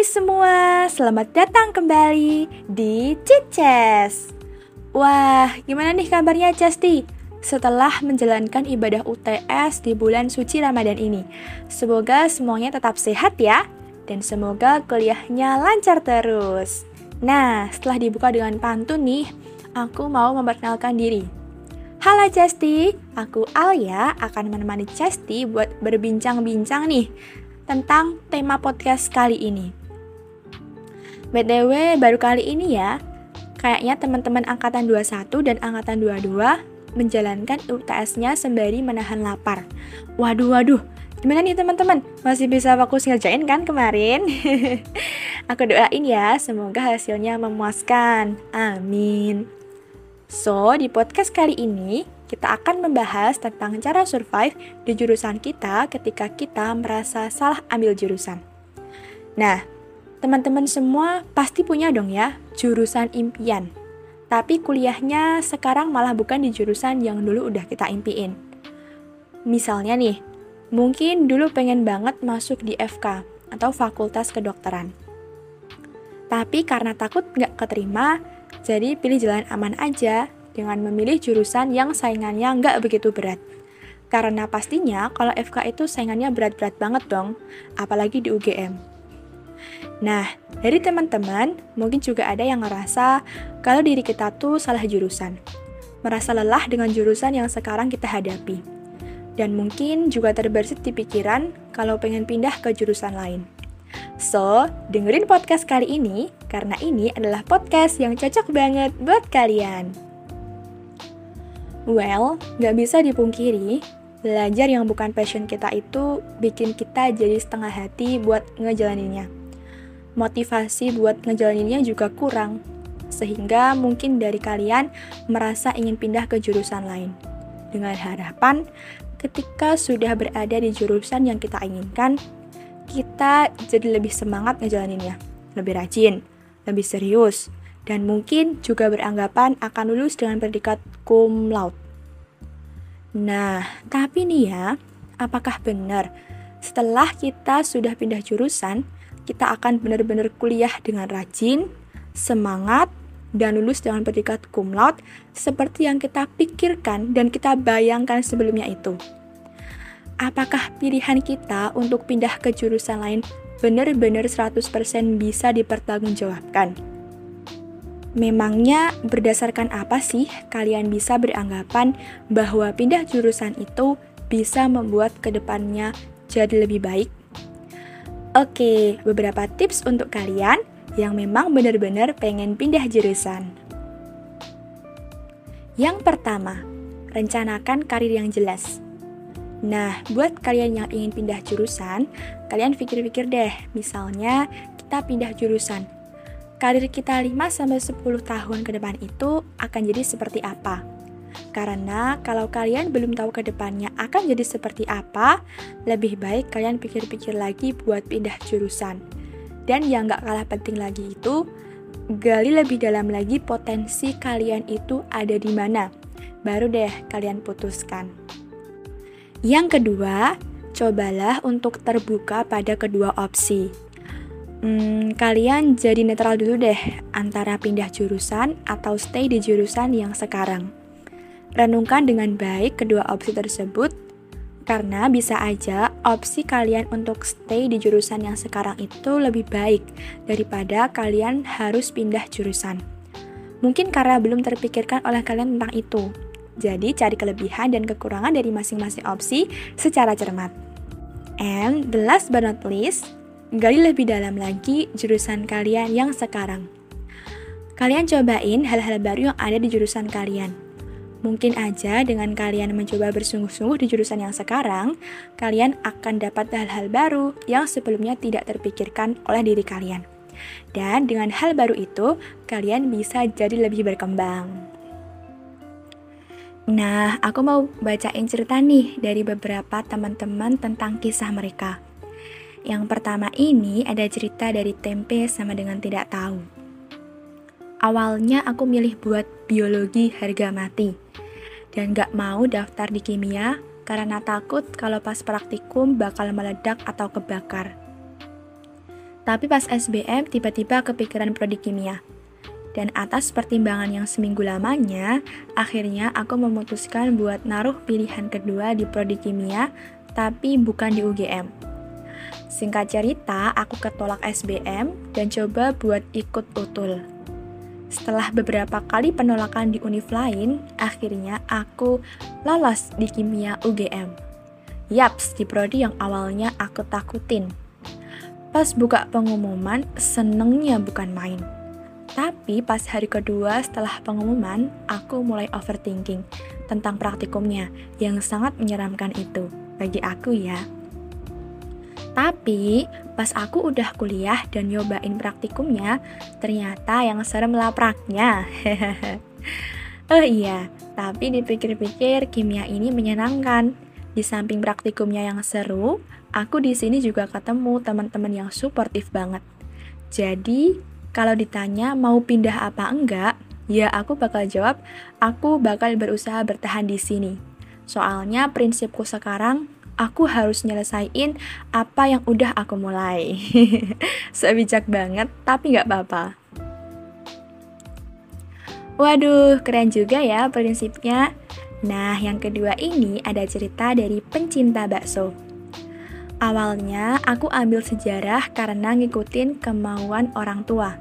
Hai semua, selamat datang kembali di Cices. Wah, gimana nih kabarnya Cesti? Setelah menjalankan ibadah UTS di bulan suci Ramadan ini. Semoga semuanya tetap sehat ya, dan semoga kuliahnya lancar terus. Nah, setelah dibuka dengan pantun nih, aku mau memperkenalkan diri. Halo Cesti, aku Alia akan menemani Cesti buat berbincang-bincang nih tentang tema podcast kali ini. BTW baru kali ini ya, kayaknya teman-teman angkatan 21 dan angkatan 22 menjalankan UTS-nya sembari menahan lapar. Waduh, waduh, gimana nih teman-teman? Masih bisa fokus ngerjain kan kemarin? Aku doain ya, semoga hasilnya memuaskan. Amin. So, di podcast kali ini, kita akan membahas tentang cara survive di jurusan kita ketika kita merasa salah ambil jurusan. Nah, Teman-teman semua pasti punya dong ya jurusan impian. Tapi kuliahnya sekarang malah bukan di jurusan yang dulu udah kita impiin. Misalnya nih, mungkin dulu pengen banget masuk di FK atau Fakultas Kedokteran. Tapi karena takut nggak keterima, jadi pilih jalan aman aja dengan memilih jurusan yang saingannya nggak begitu berat. Karena pastinya kalau FK itu saingannya berat-berat banget dong, apalagi di UGM. Nah, dari teman-teman, mungkin juga ada yang ngerasa kalau diri kita tuh salah jurusan. Merasa lelah dengan jurusan yang sekarang kita hadapi. Dan mungkin juga terbersit di pikiran kalau pengen pindah ke jurusan lain. So, dengerin podcast kali ini, karena ini adalah podcast yang cocok banget buat kalian. Well, nggak bisa dipungkiri, belajar yang bukan passion kita itu bikin kita jadi setengah hati buat ngejalaninnya motivasi buat ngejalaninnya juga kurang, sehingga mungkin dari kalian merasa ingin pindah ke jurusan lain. Dengan harapan, ketika sudah berada di jurusan yang kita inginkan, kita jadi lebih semangat ngejalaninnya, lebih rajin, lebih serius, dan mungkin juga beranggapan akan lulus dengan predikat cum laude. Nah, tapi nih ya, apakah benar setelah kita sudah pindah jurusan, kita akan benar-benar kuliah dengan rajin, semangat, dan lulus dengan predikat cum laude seperti yang kita pikirkan dan kita bayangkan sebelumnya itu. Apakah pilihan kita untuk pindah ke jurusan lain benar-benar 100% bisa dipertanggungjawabkan? Memangnya berdasarkan apa sih kalian bisa beranggapan bahwa pindah jurusan itu bisa membuat ke depannya jadi lebih baik? Oke, beberapa tips untuk kalian yang memang benar-benar pengen pindah jurusan. Yang pertama, rencanakan karir yang jelas. Nah, buat kalian yang ingin pindah jurusan, kalian pikir-pikir deh, misalnya kita pindah jurusan. Karir kita 5-10 tahun ke depan itu akan jadi seperti apa? Karena kalau kalian belum tahu ke depannya akan jadi seperti apa, lebih baik kalian pikir-pikir lagi buat pindah jurusan. Dan yang gak kalah penting lagi itu, gali lebih dalam lagi potensi kalian itu ada di mana. Baru deh kalian putuskan. Yang kedua, cobalah untuk terbuka pada kedua opsi. Hmm, kalian jadi netral dulu deh antara pindah jurusan atau stay di jurusan yang sekarang. Renungkan dengan baik kedua opsi tersebut, karena bisa aja opsi kalian untuk stay di jurusan yang sekarang itu lebih baik daripada kalian harus pindah jurusan. Mungkin karena belum terpikirkan oleh kalian tentang itu. Jadi, cari kelebihan dan kekurangan dari masing-masing opsi secara cermat. And the last but not least, gali lebih dalam lagi jurusan kalian yang sekarang. Kalian cobain hal-hal baru yang ada di jurusan kalian Mungkin aja dengan kalian mencoba bersungguh-sungguh di jurusan yang sekarang, kalian akan dapat hal-hal baru yang sebelumnya tidak terpikirkan oleh diri kalian. Dan dengan hal baru itu, kalian bisa jadi lebih berkembang. Nah, aku mau bacain cerita nih dari beberapa teman-teman tentang kisah mereka. Yang pertama ini ada cerita dari tempe sama dengan tidak tahu. Awalnya aku milih buat biologi harga mati dan gak mau daftar di kimia karena takut kalau pas praktikum bakal meledak atau kebakar. Tapi pas SBM tiba-tiba kepikiran prodi kimia. Dan atas pertimbangan yang seminggu lamanya, akhirnya aku memutuskan buat naruh pilihan kedua di prodi kimia, tapi bukan di UGM. Singkat cerita, aku ketolak SBM dan coba buat ikut utul. Setelah beberapa kali penolakan di univ lain, akhirnya aku lolos di kimia UGM. Yaps, di prodi yang awalnya aku takutin. Pas buka pengumuman, senengnya bukan main tapi pas hari kedua setelah pengumuman, aku mulai overthinking tentang praktikumnya yang sangat menyeramkan itu bagi aku ya. Tapi pas aku udah kuliah dan nyobain praktikumnya, ternyata yang serem lapraknya. oh iya, tapi dipikir-pikir kimia ini menyenangkan. Di samping praktikumnya yang seru, aku di sini juga ketemu teman-teman yang suportif banget. Jadi, kalau ditanya mau pindah apa enggak, ya aku bakal jawab, aku bakal berusaha bertahan di sini. Soalnya prinsipku sekarang, aku harus nyelesain apa yang udah aku mulai. Sebijak banget, tapi nggak apa-apa. Waduh, keren juga ya prinsipnya. Nah, yang kedua ini ada cerita dari pencinta bakso. Awalnya aku ambil sejarah karena ngikutin kemauan orang tua.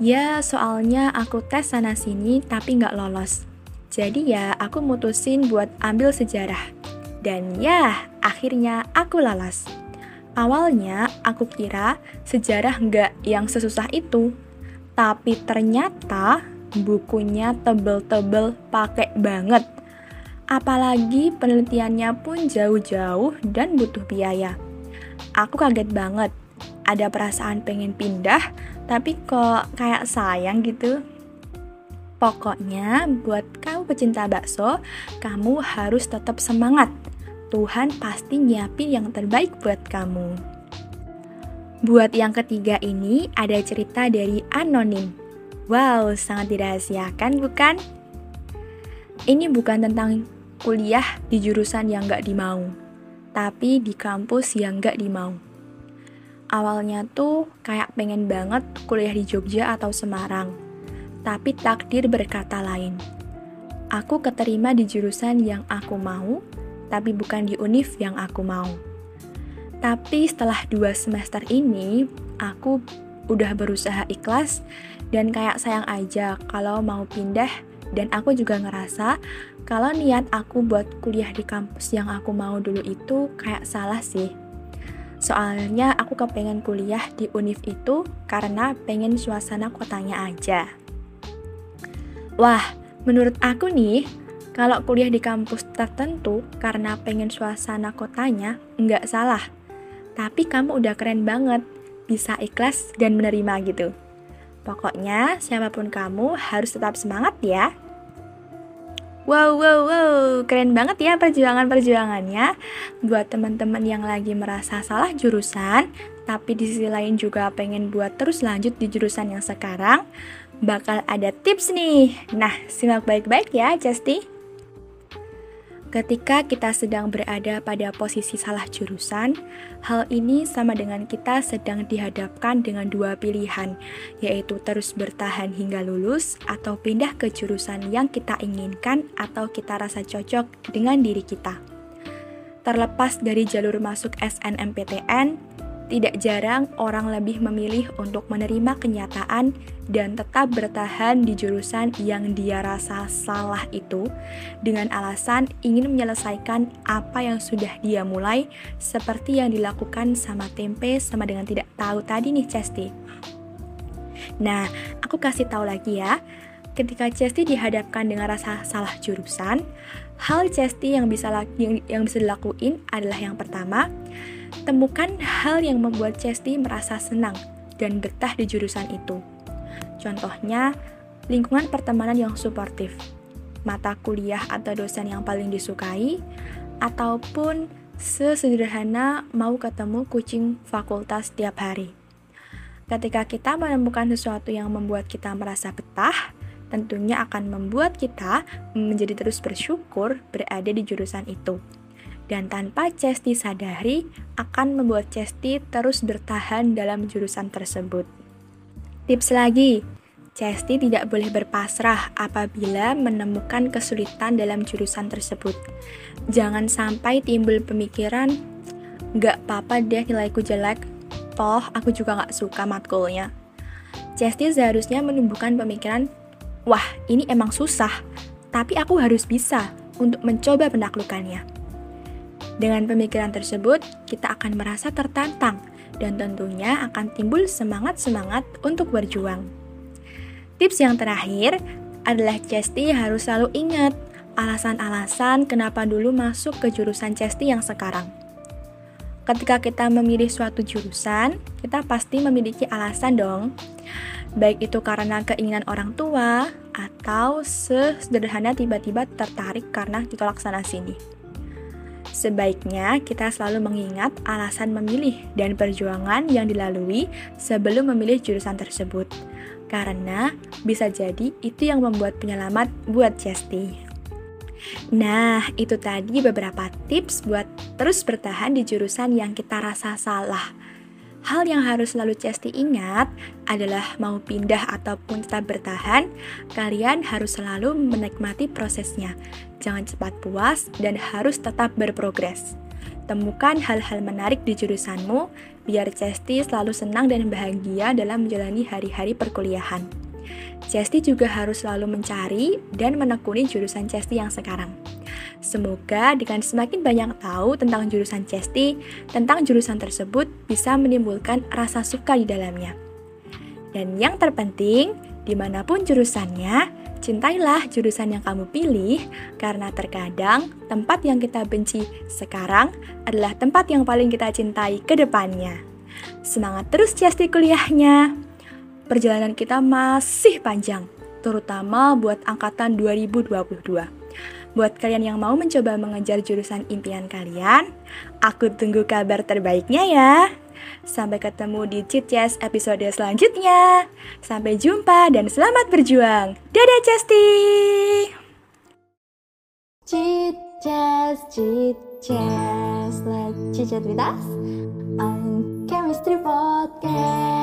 Ya, soalnya aku tes sana-sini tapi nggak lolos. Jadi ya, aku mutusin buat ambil sejarah. Dan ya, akhirnya aku lolos. Awalnya aku kira sejarah nggak yang sesusah itu. Tapi ternyata bukunya tebel-tebel pakai banget. Apalagi penelitiannya pun jauh-jauh dan butuh biaya. Aku kaget banget. Ada perasaan pengen pindah, tapi kok kayak sayang gitu. Pokoknya, buat kamu pecinta bakso, kamu harus tetap semangat. Tuhan pasti nyiapin yang terbaik buat kamu. Buat yang ketiga ini, ada cerita dari Anonim. Wow, sangat dirahasiakan bukan? Ini bukan tentang kuliah di jurusan yang gak dimau tapi di kampus yang gak dimau. Awalnya tuh kayak pengen banget kuliah di Jogja atau Semarang, tapi takdir berkata lain. Aku keterima di jurusan yang aku mau, tapi bukan di univ yang aku mau. Tapi setelah dua semester ini, aku udah berusaha ikhlas dan kayak sayang aja kalau mau pindah dan aku juga ngerasa kalau niat aku buat kuliah di kampus yang aku mau dulu itu kayak salah sih. Soalnya aku kepengen kuliah di univ itu karena pengen suasana kotanya aja. Wah, menurut aku nih, kalau kuliah di kampus tertentu karena pengen suasana kotanya, nggak salah. Tapi kamu udah keren banget, bisa ikhlas dan menerima gitu. Pokoknya, siapa pun kamu harus tetap semangat ya. Wow, wow, wow, keren banget ya perjuangan-perjuangannya buat teman-teman yang lagi merasa salah jurusan, tapi di sisi lain juga pengen buat terus lanjut di jurusan yang sekarang. Bakal ada tips nih. Nah, simak baik-baik ya, Justy. Ketika kita sedang berada pada posisi salah jurusan, hal ini sama dengan kita sedang dihadapkan dengan dua pilihan, yaitu terus bertahan hingga lulus atau pindah ke jurusan yang kita inginkan atau kita rasa cocok dengan diri kita. Terlepas dari jalur masuk SNMPTN, tidak jarang orang lebih memilih untuk menerima kenyataan dan tetap bertahan di jurusan yang dia rasa salah itu dengan alasan ingin menyelesaikan apa yang sudah dia mulai seperti yang dilakukan sama tempe sama dengan tidak tahu tadi nih Cesti. Nah, aku kasih tahu lagi ya. Ketika Cesti dihadapkan dengan rasa salah jurusan, hal Cesti yang bisa yang, yang bisa dilakuin adalah yang pertama, Temukan hal yang membuat Chesty merasa senang dan betah di jurusan itu. Contohnya, lingkungan pertemanan yang suportif, mata kuliah atau dosen yang paling disukai, ataupun sesederhana mau ketemu kucing fakultas tiap hari. Ketika kita menemukan sesuatu yang membuat kita merasa betah, tentunya akan membuat kita menjadi terus bersyukur berada di jurusan itu dan tanpa Cesti sadari akan membuat Cesti terus bertahan dalam jurusan tersebut. Tips lagi, Cesti tidak boleh berpasrah apabila menemukan kesulitan dalam jurusan tersebut. Jangan sampai timbul pemikiran, gak apa-apa deh nilaiku jelek, toh aku juga gak suka matkulnya. Cesti seharusnya menumbuhkan pemikiran, wah ini emang susah, tapi aku harus bisa untuk mencoba menaklukkannya. Dengan pemikiran tersebut, kita akan merasa tertantang dan tentunya akan timbul semangat-semangat untuk berjuang. Tips yang terakhir adalah Cesti harus selalu ingat alasan-alasan kenapa dulu masuk ke jurusan Cesti yang sekarang. Ketika kita memilih suatu jurusan, kita pasti memiliki alasan dong. Baik itu karena keinginan orang tua atau sesederhana tiba-tiba tertarik karena ditolak sana sini. Sebaiknya kita selalu mengingat alasan memilih dan perjuangan yang dilalui sebelum memilih jurusan tersebut karena bisa jadi itu yang membuat penyelamat buat Chesty. Nah, itu tadi beberapa tips buat terus bertahan di jurusan yang kita rasa salah. Hal yang harus selalu Chesty ingat adalah mau pindah ataupun tetap bertahan, kalian harus selalu menikmati prosesnya. Jangan cepat puas dan harus tetap berprogres. Temukan hal-hal menarik di jurusanmu, biar Cesti selalu senang dan bahagia dalam menjalani hari-hari perkuliahan. Cesti juga harus selalu mencari dan menekuni jurusan Cesti yang sekarang. Semoga dengan semakin banyak tahu tentang jurusan Cesti, tentang jurusan tersebut bisa menimbulkan rasa suka di dalamnya. Dan yang terpenting, di mana pun jurusannya, Cintailah jurusan yang kamu pilih, karena terkadang tempat yang kita benci sekarang adalah tempat yang paling kita cintai ke depannya. Semangat terus Ciasti kuliahnya. Perjalanan kita masih panjang, terutama buat angkatan 2022. Buat kalian yang mau mencoba mengejar jurusan impian kalian, aku tunggu kabar terbaiknya ya. Sampai ketemu di Chit episode selanjutnya. Sampai jumpa dan selamat berjuang. Dadah Chesti! Chit Chest, Chit Chest, let's chit chat with us on Chemistry Podcast.